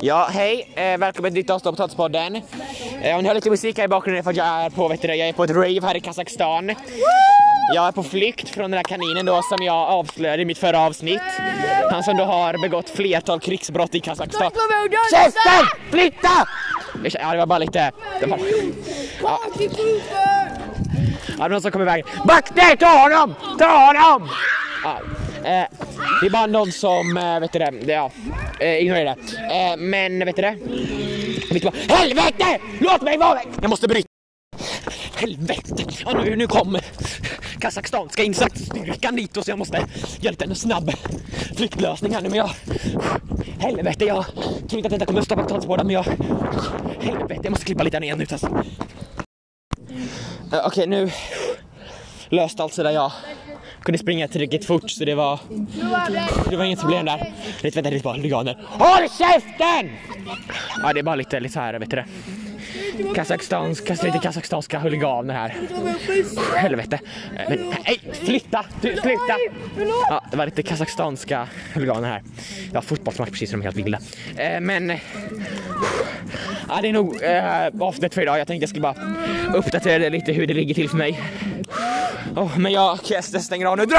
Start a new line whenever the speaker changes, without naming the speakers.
Ja, hej. Eh, välkommen till nytt avsnitt av potatispodden! Eh, om ni hör lite musik här i bakgrunden för att jag är på, vet du, jag är på ett rave här i Kazakstan. Jag är på flykt från den här kaninen då som jag avslöjade i mitt förra avsnitt. Han som då har begått flertal krigsbrott i Kazakstan. Käften! Flytta! Ja, det var bara lite... Det var... Ja. Ja, det var någon som kom iväg. vägen. Back där! Ta honom! Ta honom! Ja. Eh, det är bara någon som, eh, vet du det, det ja, eh, ignorera det. Eh, men vet du det? Vet du vad? Helvete! Låt mig vara! Jag måste bryta. Helvete! Ja, nu, nu kommer kazakstanska insatsstyrkan dit och så jag måste göra lite en snabb flyktlösning här nu men jag... Helvete, jag tror inte att detta kommer att stoppa transporten men jag... Helvete, jag måste klippa lite ner nu alltså. Uh, Okej, nu löste det där jag kunde springa tillräckligt fort så det var... Det var inget problem där. Lite, vänta, det är bara huliganer. HÅLL KÄFTEN! Ja, det är bara lite, lite så här, vet du det. Kazakstanska, lite kazakstanska huliganer här. Helvete. Men nej, flytta! Du, flytta! Ja, det var lite kazakstanska huliganer här. Ja, fotbollsmatch precis som de är helt vilda. Eh, men... Ja, det är nog äh, avsnitt för idag. Jag tänkte jag skulle bara uppdatera lite hur det ligger till för mig. Oh, men jag, jag stänger av nu. Dra!